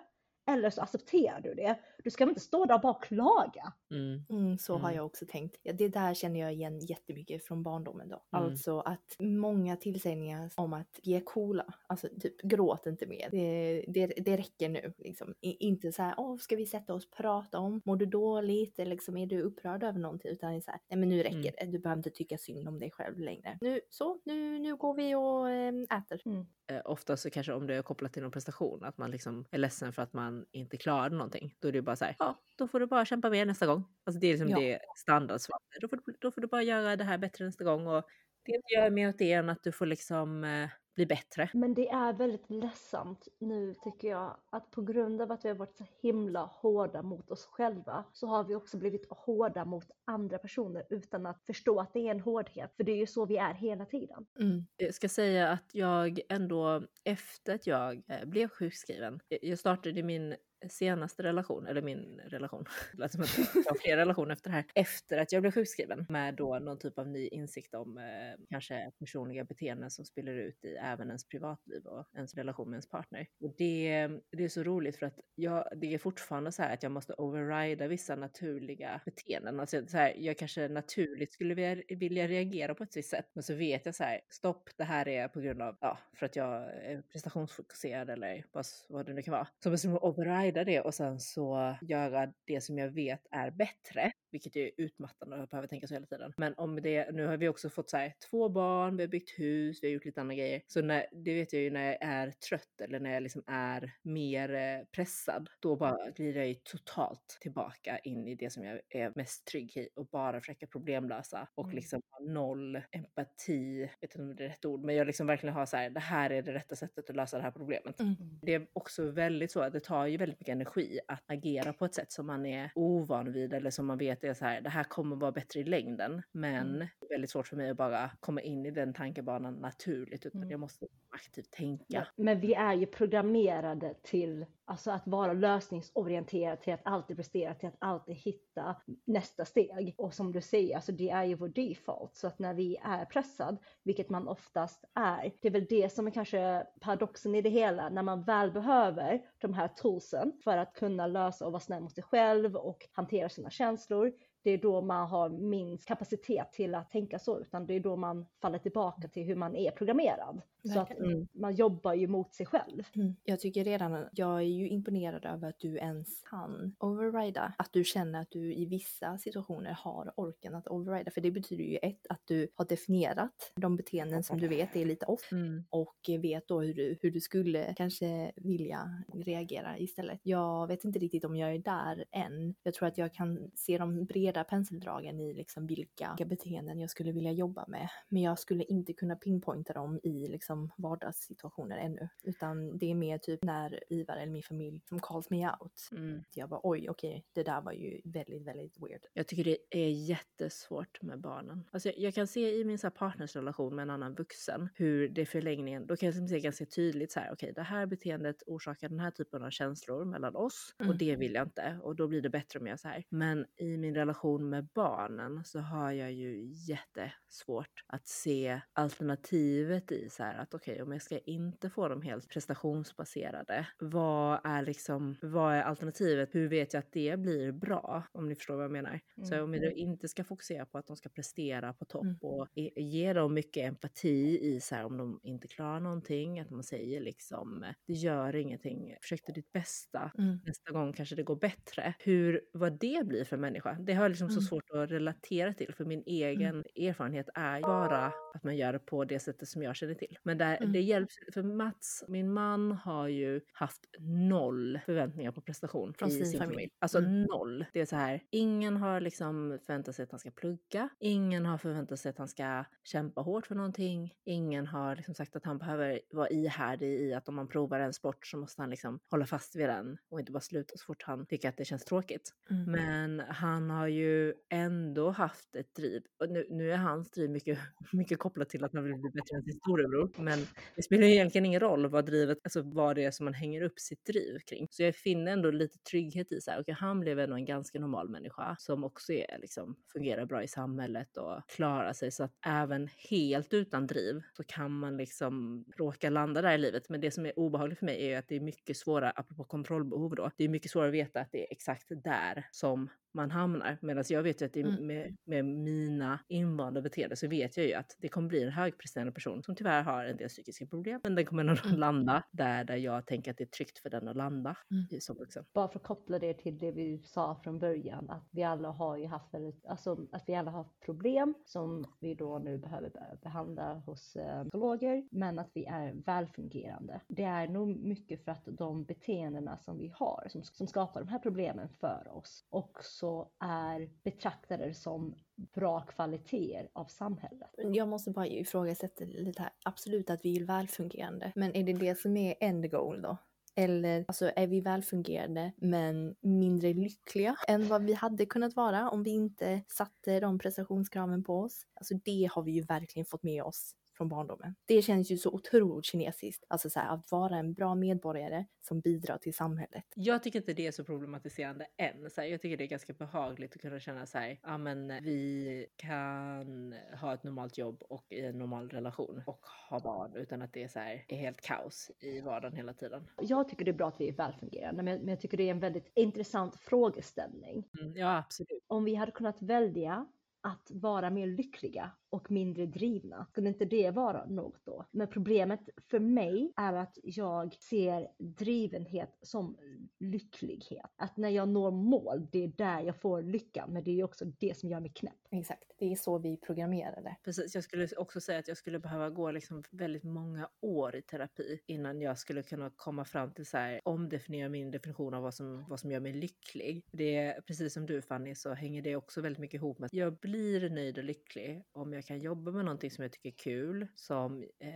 eller så accepterar du det. Du ska väl inte stå där och bara klaga. Mm. Mm, så har Mm. jag också tänkt. Ja, det där känner jag igen jättemycket från barndomen då. Mm. Alltså att många tillsägningar om att vi är coola, alltså typ gråt inte mer. Det, det, det räcker nu liksom. I, inte så här, åh ska vi sätta oss och prata om, mår du dåligt eller liksom är du upprörd över någonting? Utan så här, nej men nu räcker Mm. det, du behöver inte tycka synd om dig själv längre. Nu så, nu, nu går vi och eh, äter. Eh, ofta så kanske om det är kopplat till någon prestation, att man liksom är ledsen för att man inte klarade någonting. Då är det ju bara så här, ja, då får du bara kämpa mer nästa gång. Alltså det är liksom Ja. det standardsvaret. Då får, du- då får du bara göra det här bättre nästa gång och det gör mer åt det än att du får liksom eh, bli bättre. Men det är väldigt ledsamt nu tycker jag att på grund av att vi har varit så himla hårda mot oss själva så har vi också blivit hårda mot andra personer utan att förstå att det är en hårdhet. För det är ju så vi är hela tiden. Mm. Jag ska säga att jag ändå efter att jag eh, blev sjukskriven, eh, jag startade min senaste relation, eller min relation, [laughs] lät som att [laughs] jag har flera relationer efter det här, efter att jag blev sjukskriven med då någon typ av ny insikt om eh, kanske personliga beteenden som spiller ut i även ens privatliv och ens relation med ens partner. Och det, det är så roligt för att jag, det är fortfarande så här att jag måste overrida vissa naturliga beteenden. Alltså så här, jag kanske naturligt skulle vilja, vilja reagera på ett visst sätt, men så vet jag så här, stopp, det här är på grund av, ja, för att jag är prestationsfokuserad eller vad, vad det nu kan vara. Så jag måste overrida det och sen så göra det som jag vet är bättre, vilket är utmattande och jag behöver tänka så hela tiden. Men om det, nu har vi också fått så här, två barn, vi har byggt hus, vi har gjort lite andra grejer. Så när, det vet jag ju när jag är trött eller när jag liksom är mer eh, pressad, då bara glider jag ju totalt tillbaka in i det som jag är mest trygg i och bara försöka problemlösa och Mm. liksom ha noll empati, jag vet inte om det är rätt ord, men jag liksom verkligen har så här, det här är det rätta sättet att lösa det här problemet. Mm. Det är också väldigt så att det tar ju väldigt mycket energi att agera på ett sätt som man är ovan vid eller som man vet är så här, det här kommer vara bättre i längden. Men Mm. det är väldigt svårt för mig att bara komma in i den tankebanan naturligt utan Mm. jag måste aktivt tänka. Ja, men vi är ju programmerade till alltså att vara lösningsorienterade, till att alltid prestera, till att alltid hitta nästa steg. Och som du säger, alltså det är ju vår default. Så att när vi är pressad, vilket man oftast är, det är väl det som är kanske paradoxen i det hela, när man väl behöver de här toolsen för att kunna lösa och vara snäll mot sig själv och hantera sina känslor, det är då man har minst kapacitet till att tänka så, utan det är då man faller tillbaka till hur man är programmerad. Så att. Mm. man jobbar ju mot sig själv. Mm. Jag tycker redan, jag är ju imponerad över att du ens kan overrida. Att du känner att du i vissa situationer har orken att overrida. För det betyder ju ett, att du har definierat de beteenden som du vet är lite off. Mm. Och vet då hur du, hur du skulle kanske vilja reagera istället. Jag vet inte riktigt om jag är där än. Jag tror att jag kan se de breda penseldragen i liksom vilka, beteenden jag skulle vilja jobba med. Men jag skulle inte kunna pinpointa dem i liksom vardagssituationer ännu. Utan det är mer typ när Ivar eller min familj som calls me out. Mm. Jag bara oj okej, det där var ju väldigt, väldigt weird. Jag tycker det är jättesvårt med barnen. Alltså jag, jag kan se i min så partnersrelation med en annan vuxen hur det förlängningen, då kan jag liksom se ganska tydligt så här, okej det här beteendet orsakar den här typen av känslor mellan oss och Mm. det vill jag inte och då blir det bättre om jag så här. Men i min relation med barnen så har jag ju jättesvårt att se alternativet i så här att okej om jag ska inte få dem helt prestationsbaserade, vad är liksom, vad är alternativet? Hur vet jag att det blir bra? Om ni förstår vad jag menar. Så Mm. om vi då inte ska fokusera på att de ska prestera på topp Mm. och ge dem mycket empati i så här om de inte klarar någonting, att man säger liksom det gör ingenting, försök till ditt bästa. Mm. Nästa gång kanske det går bättre. Hur, vad det blir för människa, det har jag liksom så Mm. svårt att relatera till för min egen erfarenhet är bara att man gör det på det sättet som jag känner till. Men där, Mm. det hjälps, för Mats, min man har ju haft noll förväntningar på prestation Från sin sin familj. familj. Alltså Mm. noll. Det är så här, ingen har liksom förväntat sig att han ska plugga. Ingen har förväntat sig att han ska kämpa hårt för någonting. Ingen har liksom sagt att han behöver vara ihärdig i att om man provar en sport så måste han liksom hålla fast vid den och inte bara sluta så fort han tycker att det känns tråkigt. Mm. Men han har ju ju ändå haft ett driv. Och nu, nu är hans driv mycket, [laughs] mycket kopplat till att man vill bli bättre än sin storebror. Men det spelar ju egentligen ingen roll vad drivet, alltså vad det är som man hänger upp sitt driv kring. Så jag finner ändå lite trygghet i så här, okay, han blev ändå en ganska normal människa som också är, liksom, fungerar bra i samhället och klarar sig. Så att även helt utan driv så kan man liksom råka landa där i livet. Men det som är obehagligt för mig är ju att det är mycket svårare, apropå kontrollbehov då, det är mycket svårare att veta att det är exakt där som man hamnar. Medan jag vet ju att det, Mm. med, med mina invanda beteenden så vet jag ju att det kommer bli en högpresterande person som tyvärr har en del psykiska problem. Men den kommer ändå Mm. landa där, där jag tänker att det är tryggt för den att landa Mm. i som vuxen. Bara för att koppla det till det vi sa från början, att vi alla har ju haft väldigt, alltså att vi alla har haft problem som vi då nu behöver be- behandla hos eh, psykologer, men att vi är välfungerande. Det är nog mycket för att de beteendena som vi har, som, som skapar de här problemen för oss, också är betraktade som bra kvaliteter av samhället. Jag måste bara ifrågasätta lite här. Absolut att vi är välfungerande, men är det det som är end goal då? Eller alltså, är vi välfungerande men mindre lyckliga än vad vi hade kunnat vara om vi inte satte de prestationskraven på oss? Alltså det har vi ju verkligen fått med oss från barndomen. Det känns ju så otroligt kinesiskt. Alltså så här, att vara en bra medborgare som bidrar till samhället. Jag tycker inte det är så problematiserande än. Så här, jag tycker det är ganska behagligt att kunna känna så här, ja men vi kan ha ett normalt jobb och i en normal relation och ha barn utan att det är så här, är helt kaos i vardagen hela tiden. Jag tycker det är bra att vi är välfungerande, men jag, men jag tycker det är en väldigt intressant frågeställning. Mm, ja, absolut. Om vi hade kunnat välja att vara mer lyckliga och mindre drivna, skulle inte det vara något då? Men problemet för mig är att jag ser drivenhet som lycklighet. Att när jag når mål, det är där jag får lyckan, men det är också det som gör mig knäpp. Exakt, det är så vi programmerade. Precis, jag skulle också säga att jag skulle behöva gå liksom väldigt många år i terapi innan jag skulle kunna komma fram till så här, omdefiniera min definition av vad som, vad som gör mig lycklig. Det är precis som du Fanny så hänger det också väldigt mycket ihop med att jag blir nöjd och lycklig om jag kan jobba med någonting som jag tycker är kul, som, eh,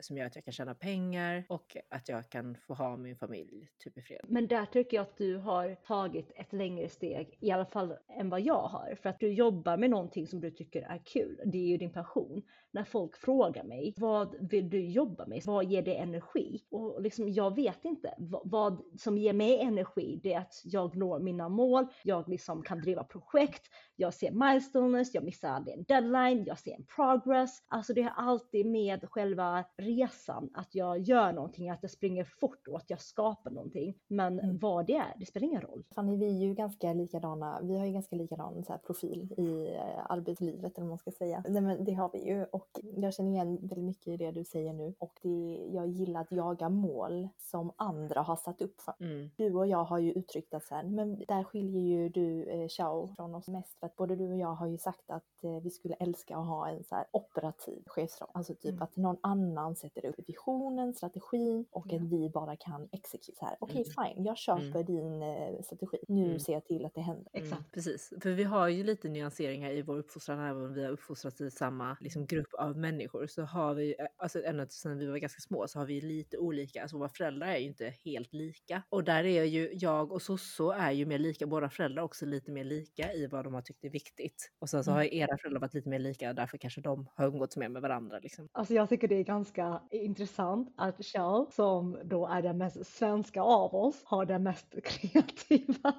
som gör att jag kan tjäna pengar och att jag kan få ha min familj typ i fred. Men där tycker jag att du har tagit ett längre steg, i alla fall än vad jag har. För att du jobbar med någonting som du tycker är kul. Det är ju din passion. När folk frågar mig, vad vill du jobba med? Vad ger dig energi? Och liksom, jag vet inte. Vad som ger mig energi, det är att jag når mina mål. Jag liksom kan driva projekt. Jag ser milestones, jag missar aldrig en deadline, jag ser en progress. Alltså det är alltid med själva resan, att jag gör någonting, att jag springer fort och att jag skapar någonting. Men Mm. vad det är, det spelar ingen roll. Fanny, vi är ju ganska likadana. Vi har ju ganska likadan så profil i eh, arbetslivet, eller vad man ska säga. Nej, men det har vi ju och jag känner igen väldigt mycket i det du säger nu. Och det, jag gillar att jaga mål som andra har satt upp för Mm. du och jag har ju uttryckt att sen, men där skiljer ju du eh, från oss mest för att både du och jag har ju sagt att eh, vi skulle älska att ha en så här operativ chefsroll. Alltså typ Mm. att någon annan sätter upp visionen, strategin och Ja. att vi bara kan execute här. Okej fine, jag köper din eh, strategi. Nu Mm. ser jag till att det händer. Exakt. Mm, precis, för vi har ju lite nyanseringar i vår uppfostran, även om vi har uppfostrats i samma liksom, grupp av människor så har vi, eh, alltså ända sedan vi var ganska små så har vi lite olika, alltså våra föräldrar är ju inte helt lika. Och där är ju jag och Sosso är ju mer lika, våra föräldrar också lite mer lika i vad de har tyckt är viktigt. Och sen så Mm. har era föräldrar varit lite mer lika och därför kanske de har umgåtts mer med varandra liksom. Alltså jag tycker det är ganska intressant att Kjell, som då är den mest svenska av oss, har den mest [laughs] kreativa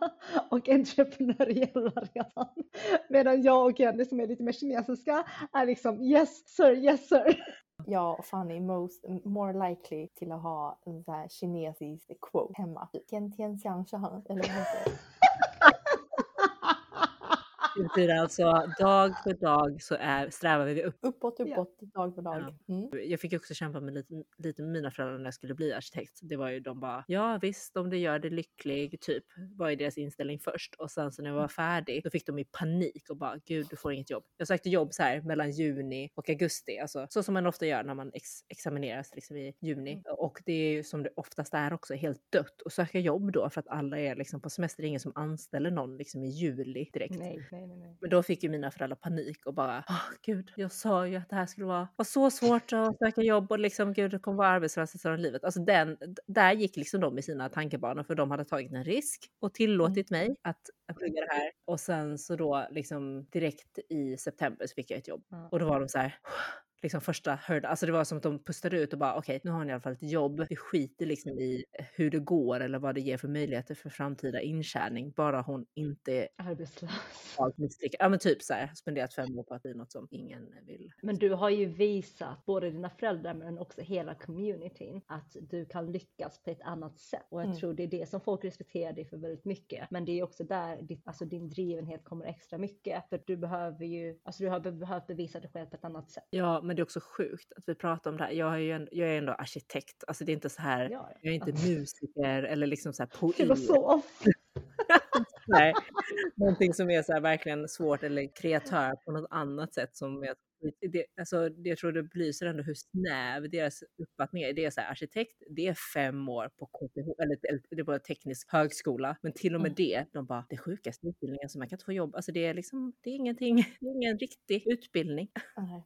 och entreprenöriella resan. Medan jag och Jenny som är lite mer kinesiska är liksom yes sir, yes sir. Jag och Fanny most, more likely till att ha en så här kinesisk quote hemma. Tian tian xiang shang, eller vad heter det? [laughs] Det betyder alltså dag för dag så är, strävar vi upp. Uppåt, Ja. uppåt, dag för dag. Mm. Jag fick också kämpa med lite, lite med mina föräldrar när jag skulle bli arkitekt. Det var ju de bara, ja visst om det gör dig lycklig, typ, var ju deras inställning först. Och sen så när jag var färdig, då fick de i panik och bara, gud du får inget jobb. Jag sökte jobb så här mellan juni och augusti, alltså så som man ofta gör när man ex examineras liksom i juni. Och det är ju som det oftast är också helt dött att söka jobb då för att alla är liksom på semester, det är ingen som anställer någon liksom i juli direkt. Nej, nej. Nej, nej. Men då fick ju mina föräldrar panik och bara, åh gud, jag sa ju att det här skulle vara, vara så svårt att [laughs] söka jobb och liksom gud, det kommer vara arbetslös resten av livet. Alltså den, där gick liksom de i sina tankebanor för de hade tagit en risk och tillåtit mig att, plugga det här. Och sen så då liksom direkt i september så fick jag ett jobb. Ja. Och då var de så här, liksom första hörda, alltså det var som att de pustade ut och bara okej, nu har ni i alla fall ett jobb. Vi skiter liksom i hur det går eller vad det ger för möjligheter för framtida intjäning. Bara hon inte är Arbetslös. Ja men typ så här, spenderat fem år på att bli något som ingen vill. Men du har ju visat både dina föräldrar men också hela communityn att du kan lyckas på ett annat sätt. Och jag Mm. tror det är det som folk respekterar dig för väldigt mycket. Men det är också där ditt, alltså din drivenhet kommer extra mycket. För du behöver ju, alltså du har be- behövt bevisa dig själv på ett annat sätt. Ja, men det är också sjukt att vi pratar om det här. Jag är ju ändå, jag är ändå arkitekt. Alltså det är inte så här, Ja, jag är inte musiker eller liksom så här poet. Filosof. [laughs] Nej, någonting som är så här verkligen svårt eller kreatör på något annat sätt som jag, det, alltså, jag tror det belyser ändå hur snäv deras uppfattning är. Det är så här, arkitekt, det är fem år på KTH, eller, eller det på teknisk högskola, men till och med Mm. det, de bara, det sjukaste utbildningen, så man kan inte få jobb. Alltså det är liksom, det är ingenting, [laughs] det är ingen riktig utbildning.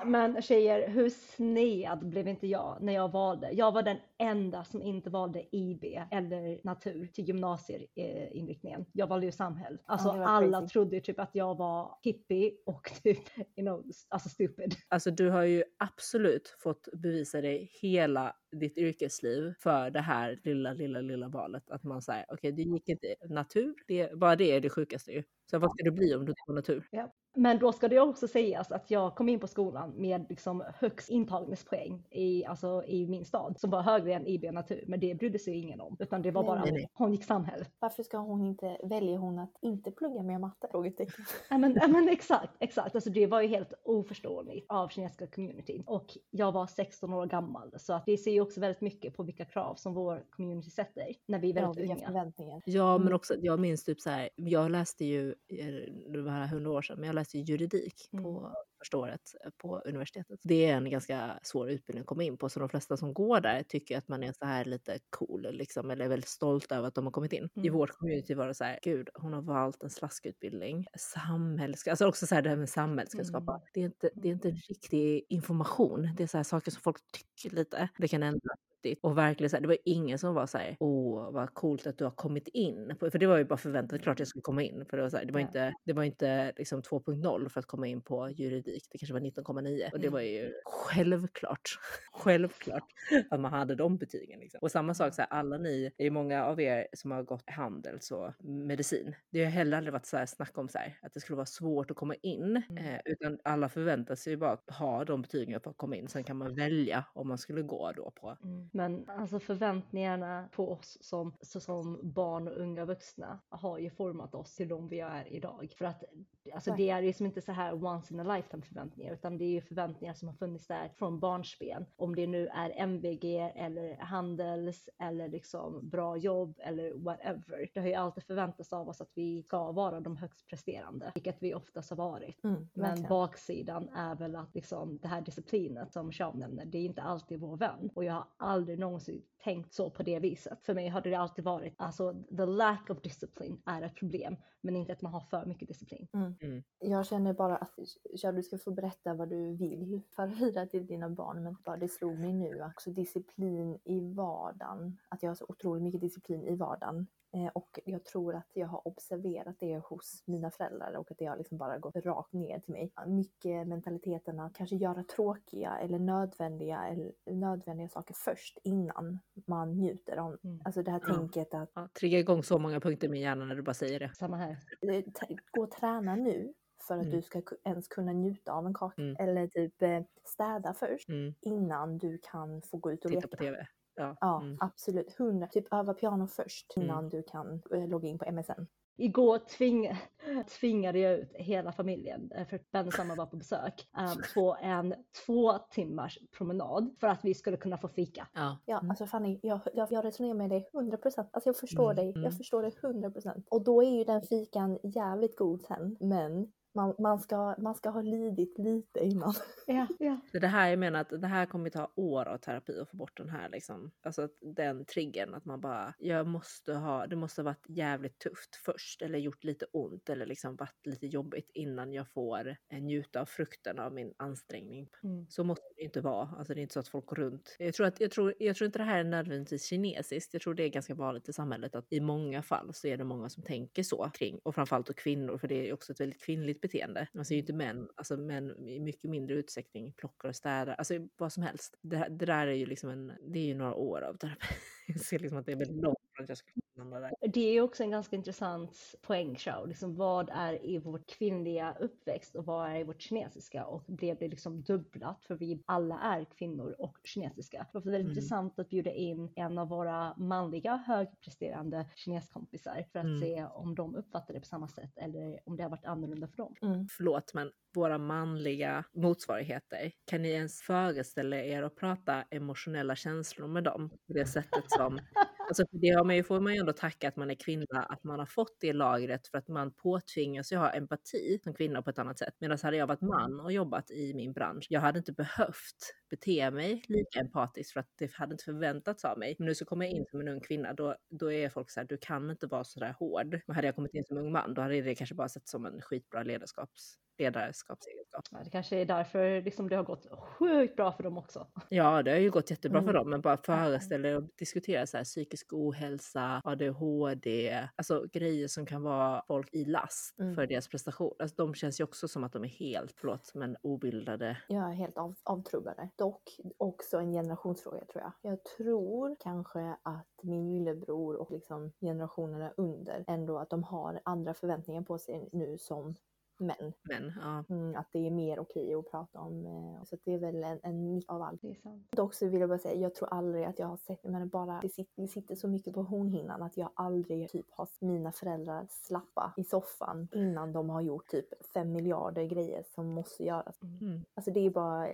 Men tjejer, hur sned blev inte jag när jag valde? Jag var den enda som inte valde IB eller natur till gymnasieinriktningen. Jag valde ju samhäll. Alltså var alla crazy. trodde ju typ att jag var hippie och [laughs] typ, you know, alltså stupid. [laughs] Alltså du har ju absolut fått bevisa dig hela ditt yrkesliv för det här lilla, lilla, lilla valet. Att man säger, okej, det gick inte natur, det, bara det är det sjukaste ju. Så vad ska du bli om du inte går natur? Ja. Men då ska det också sägas att jag kom in på skolan med liksom högst intagningspoäng i, alltså, i min stad som var högre än IB natur. Men det brydde sig ingen om utan det var Nej, bara nej, nej. hon gick samhäll. Varför ska hon inte, väljer hon att inte plugga mer matte? Frågetecken. Ja men, ja, men exakt, exakt. Alltså det var ju helt oförståeligt av kinesiska communityn. Och jag var 16 år gammal så att det ser ju också väldigt mycket på vilka krav som vår community sätter när vi är Ja, väldigt vilka unga. Ja, men Mm. också, jag minns typ så här, jag läste ju, eh, det var här hundra år sedan, men jag läste ju juridik Mm. på första året eh, på universitetet. Det är en ganska svår utbildning att komma in på, så de flesta som går där tycker att man är så här lite cool, liksom, eller är väldigt stolt över att de har kommit in. I Mm. vårt community var det så här, gud, hon har valt en slaskutbildning. Samhällskunskap, alltså också så här det här med samhällskunskap. Mm. Det, är inte, det är inte riktig information, det är så här saker som folk tycker lite. Det kan ändra riktigt. Och verkligen så här, det var ingen som var så här, åh vad coolt att du har kommit in. För det var ju bara förväntat, klart jag skulle komma in. För det var, så här, det var inte, det var inte liksom 2.0 för att komma in på juridik. Det kanske var 19,9. Och det Mm. var ju självklart, [laughs] självklart att man hade de betygen. Liksom. Och samma sak, så här, alla ni, det är många av er som har gått handels och medicin. Det har heller aldrig varit så här snack om så här, att det skulle vara svårt att komma in. Mm. Eh, utan alla förväntar sig ju bara att ha de betygen för att komma in. Sen kan man välja om man skulle gå då på Mm. Men alltså förväntningarna på oss som, som barn och unga vuxna har ju format oss till de vi är idag. För att alltså, det är ju som inte så här once in a lifetime förväntningar utan det är ju förväntningar som har funnits där från barnsben. Om det nu är MVG eller handels eller liksom bra jobb eller whatever. Det har ju alltid förväntats av oss att vi ska vara de högst presterande, vilket vi oftast har varit. Mm, Men baksidan är väl att liksom det här disciplinet som Sean nämner, det är inte alltid vår vän. Och jag har aldrig någonsin tänkt så på det viset. För mig har det alltid varit, alltså the lack of discipline är ett problem, men inte att man har för mycket disciplin. Jag känner bara att ja, du ska få berätta vad du vill förhöra till dina barn. Men bara det slog mig nu, också disciplin i vardagen. Att jag har så otroligt mycket disciplin i vardagen. Eh, och jag tror att jag har observerat det hos mina föräldrar och att det har liksom bara gått rakt ner till mig. Mycket mentaliteten att kanske göra tråkiga eller nödvändiga, eller nödvändiga saker först innan man njuter av Mm. Alltså det här Ja. tänket att Ja, trigga igång så många punkter i min hjärna när du bara säger det. Samma här. eh, gå och träna nu för att Mm. du ska ens kunna njuta av en kaka. Mm. Eller typ eh, städa först Mm. innan du kan få gå ut och Titta leka. på tv. Ja. Ja, Mm. absolut. Hundra. Typ öva piano först Mm. innan du kan eh, logga in på MSN. Igår tving, tvingade jag ut hela familjen, eh, för att Ben och Samma var på besök, [laughs] eh, på en två timmars promenad för att vi skulle kunna få fika. Ja. Ja, Mm. alltså Fanny, jag, jag, jag resonerar med dig 100%. Alltså jag förstår Mm, dig. mm. Jag förstår dig 100%. Och då är ju den fikan jävligt god sen. Men Man, man, ska, man ska ha lidit lite innan. Ja, ja. [laughs] Det är det här jag menar att det här kommer ta år av terapi att få bort den här liksom, alltså att den triggern att man bara, jag måste ha, det måste ha varit jävligt tufft först eller gjort lite ont eller liksom varit lite jobbigt innan jag får eh, njuta av frukten av min ansträngning. Mm. Så måste det inte vara, alltså det är inte så att folk går runt. Jag tror, att, jag tror, jag tror inte det här är nödvändigtvis kinesiskt, jag tror det är ganska vanligt i samhället att i många fall så är det många som tänker så kring, och framförallt då kvinnor, för det är också ett väldigt kvinnligt beteende. Man ser ju inte män, alltså män i mycket mindre utsträckning plockar och städar, alltså vad som helst. Det, det där är ju liksom en, det är ju några år av terapi. [laughs] Jag ser liksom att det är väldigt långt att jag ska hamna där. Det är också en ganska intressant poängshow. Liksom vad är i vårt kvinnliga uppväxt och vad är i vårt kinesiska? Och blev det liksom dubblat för vi alla är kvinnor och kinesiska. Det var väldigt Mm. intressant att bjuda in en av våra manliga högpresterande kineskompisar för att Mm. se om de uppfattar det på samma sätt eller om det har varit annorlunda för dem. Mm. Förlåt, men våra manliga motsvarigheter, kan ni ens föreställa er att prata emotionella känslor med dem på det sättet som [laughs] Alltså för det har man ju, får man ju ändå tacka att man är kvinna, att man har fått det lagret för att man påtvingas ju ha empati som kvinna på ett annat sätt. Medan hade jag varit man och jobbat i min bransch, jag hade inte behövt bete mig lika empatiskt för att det hade inte förväntats av mig. Men nu så kommer jag in som en ung kvinna, då, då är folk så här, du kan inte vara så där hård. Men hade jag kommit in som ung man, då hade det kanske bara sett som en skitbra ledarskaps, ledarskapsegenskap. Ja, Det kanske är därför liksom det har gått sjukt bra för dem också. Ja, det har ju gått jättebra för Mm. dem, men bara föreställa er och diskutera så här, psykisk ohälsa, ADHD, alltså grejer som kan vara folk i last Mm. för deras prestation. Alltså, de känns ju också som att de är helt, förlåt, men obildade. Är helt av, avtrubbade. Dock också en generationsfråga tror jag. Jag tror kanske att min lillebror och liksom generationerna under ändå att de har andra förväntningar på sig nu som män. Men ja, Mm, att det är mer okej att prata om. eh, Så att det är väl en, en mix av allt. Det är sant. Dock så vill jag bara säga, jag tror aldrig att jag har sett, men bara det sitter, det sitter så mycket på hornhinnan att jag aldrig typ har mina föräldrar slappa i soffan innan de har gjort typ fem miljarder grejer som måste göras. mm. Alltså det är bara,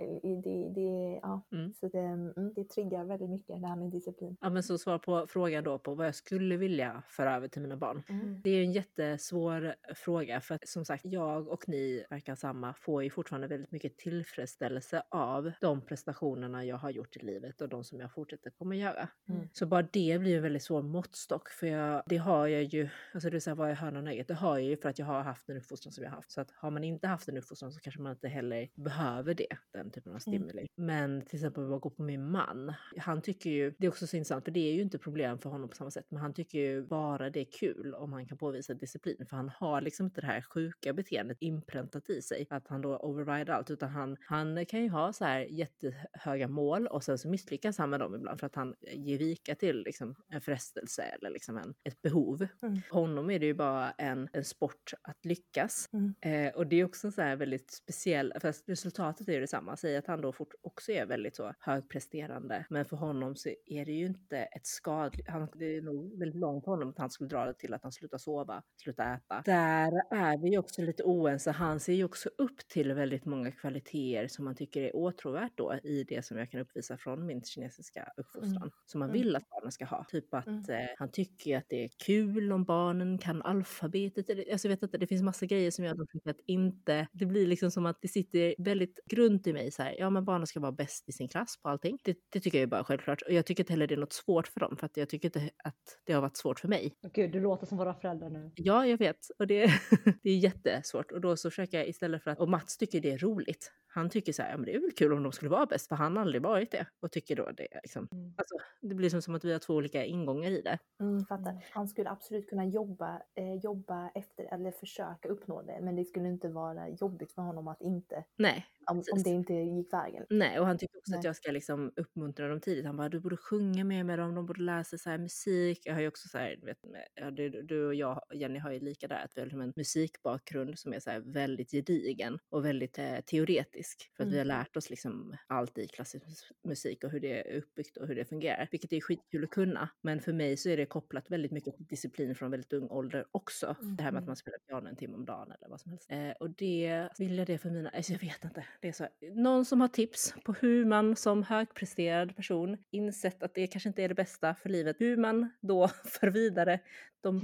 det, det, ja. Mm. Så det, mm, det triggar väldigt mycket det här med disciplin. ja men så svar på frågan då på vad jag skulle vilja föra över till mina barn. Mm. Det är ju en jättesvår fråga för att som sagt, jag och ni verkar samma, får ju fortfarande väldigt mycket tillfredsställelse av de prestationerna jag har gjort i livet och de som jag fortsätter kommer göra. Mm. Så bara det blir en väldigt svår måttstock för jag, det har jag ju, alltså det är så här, vad är hönan och ägget? Det har jag ju för att jag har haft den uppfostran som jag har haft. Så att har man inte haft den uppfostran så kanske man inte heller behöver det, den typen av stimuli. Men till exempel vad går på min man, han tycker ju, det är också så intressant för det är ju inte problem för honom på samma sätt, men han tycker ju bara det är kul om han kan påvisa disciplin för han har liksom inte det här sjuka beteendet inpräntat i sig, att han då overrider allt, utan han, han kan ju ha så här jättehöga mål och sen så misslyckas han med dem ibland för att han ger vika till liksom en frestelse eller liksom en, ett behov. Mm. För honom är det ju bara en, en sport att lyckas. Mm. Eh, och det är också så här väldigt speciell, fast resultatet är ju detsamma. Säg att han då fort också är väldigt så högpresterande, men för honom så är det ju inte ett skadligt, han, det är nog väldigt långt honom att han skulle dra det till att han slutar sova, slutar äta. Där är vi ju också lite oense. Han ser ju också upp till väldigt många kvaliteter som man tycker är åtråvärt då i det som jag kan uppvisa från min kinesiska uppfostran, som man Mm. vill att barnen ska ha. Typ att Mm. eh, han tycker ju att det är kul om barnen kan alfabetet. Eller- Alltså jag vet inte, det finns massa grejer som de tycker att inte, det blir liksom som att det sitter väldigt grunt i mig så här, ja men barnen ska vara bäst i sin klass på allting. Det, det tycker jag är bara självklart. Och jag tycker inte heller det är något svårt för dem, för att jag tycker inte att det har varit svårt för mig. Gud, du låter som våra föräldrar nu. Ja, jag vet. Och det, [laughs] det är jättesvårt. Och då så försöker jag istället för att... Och Mats tycker det är roligt. Han tycker så här, ja men det är väl kul om de skulle vara bäst, för han har aldrig varit det. Och tycker då det är liksom... Mm. Alltså, det blir som, som att vi har två olika ingångar i det. Mm, fattar. Han skulle absolut kunna jobba, eh, jobba efter eller försöka uppnå det, men det skulle inte vara jobbigt för honom att inte, Nej, om, om det inte gick vägen. Nej, och han tycker också att Nej. jag ska liksom uppmuntra dem tidigt. Han bara, du borde sjunga mer med dem, de borde lära sig så här musik. Jag har ju också så här, du vet, med- ja, du, du och jag, Jenny, har ju lika där, att vi har liksom en musikbakgrund som är så här väldigt gedigen och väldigt eh, teoretisk. För att vi har Mm. lärt oss liksom allt i klassisk mus- musik och hur det är uppbyggt och hur det fungerar. Vilket är skitkul att kunna. Men för mig så är det kopplat väldigt mycket till disciplin från väldigt ung ålder också. Det här med att Mhm. man spelar piano en timme om dagen eller vad som helst. Eh, och det vill jag det för mina, alltså jag vet inte. Det är så, någon som har tips på hur man som högpresterad person insett att det kanske inte är det bästa för livet, hur man då [laughs] för vidare de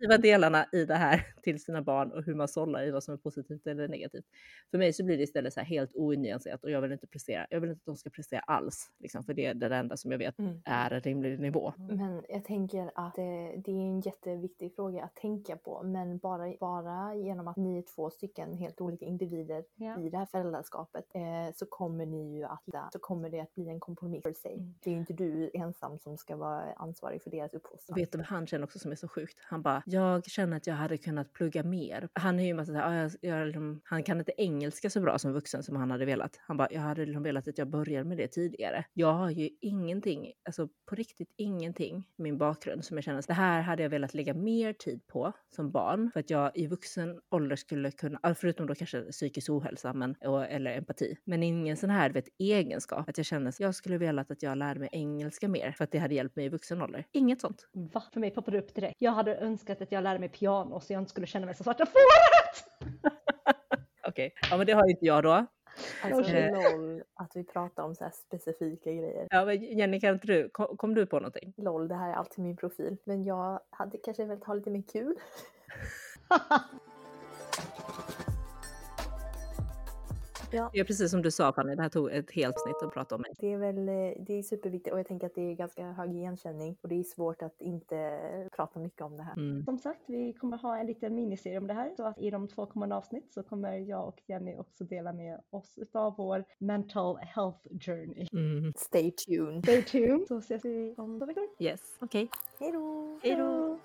positiva delarna i det här [laughs] till sina barn och hur man sållar i vad som är positivt eller negativt. För mig så blir det istället så här helt onyanserat och jag vill inte prestera. Jag vill inte att de ska prestera alls, liksom, för det är det enda som jag vet Mm. är en rimlig nivå. Men jag tänker att det, det är en jätteviktig fråga att tänka på. Men bara, bara genom att ni är två stycken helt olika individer Ja. i det här föräldraskapet eh, så kommer ni ju att, så kommer det att bli en kompromiss för sig. Mm. Det är ju inte du ensam som ska vara ansvarig för deras uppfostran. Vet du vad han känner också som är så sjukt? Han bara, jag känner att jag hade kunnat plugga mer. Han är ju massa såhär, "Ah, jag, jag, liksom, han kan inte engelska så bra som vuxen som han hade velat. Han bara, jag hade liksom velat att jag började med det tidigare. Jag har ju ingenting, alltså på riktigt ingenting i min bakgrund som jag känner, att det här hade jag velat lägga mer tid på som barn för att jag i vuxen ålder skulle kunna, förutom då kanske psykisk ohälsa men, och, eller empati, men ingen sån här vet, egenskap att jag känner att jag skulle velat att jag lärde mig engelska mer för att det hade hjälpt mig i vuxen ålder. Inget sånt. Va? För mig poppade det upp direkt. Jag hade önskat att jag lärde mig piano så jag inte skulle känna mig så svarta fåret! [laughs] Okej, ja men det har inte jag då. Alltså. LOL, att vi pratar om så här specifika grejer. Ja, men Jenny, kan inte du, kom, kom du på någonting? LOL, det här är alltid min profil. Men jag hade kanske velat ha lite mer kul. [laughs] Ja, Det är precis som du sa Fanny, det här tog ett helt snitt att prata om mig. det är väl eh, det är superviktigt och jag tänker att det är ganska hög igenkänning och det är svårt att inte prata mycket om det här. Mm. Som sagt, vi kommer ha en liten miniserie om det här. Så att i de två kommande avsnitt så kommer jag och Jenny också dela med oss utav vår mental health journey. Mm. Stay tuned. Stay tuned så ses vi om två veckor. Yes, okej. Hej då! Hej då!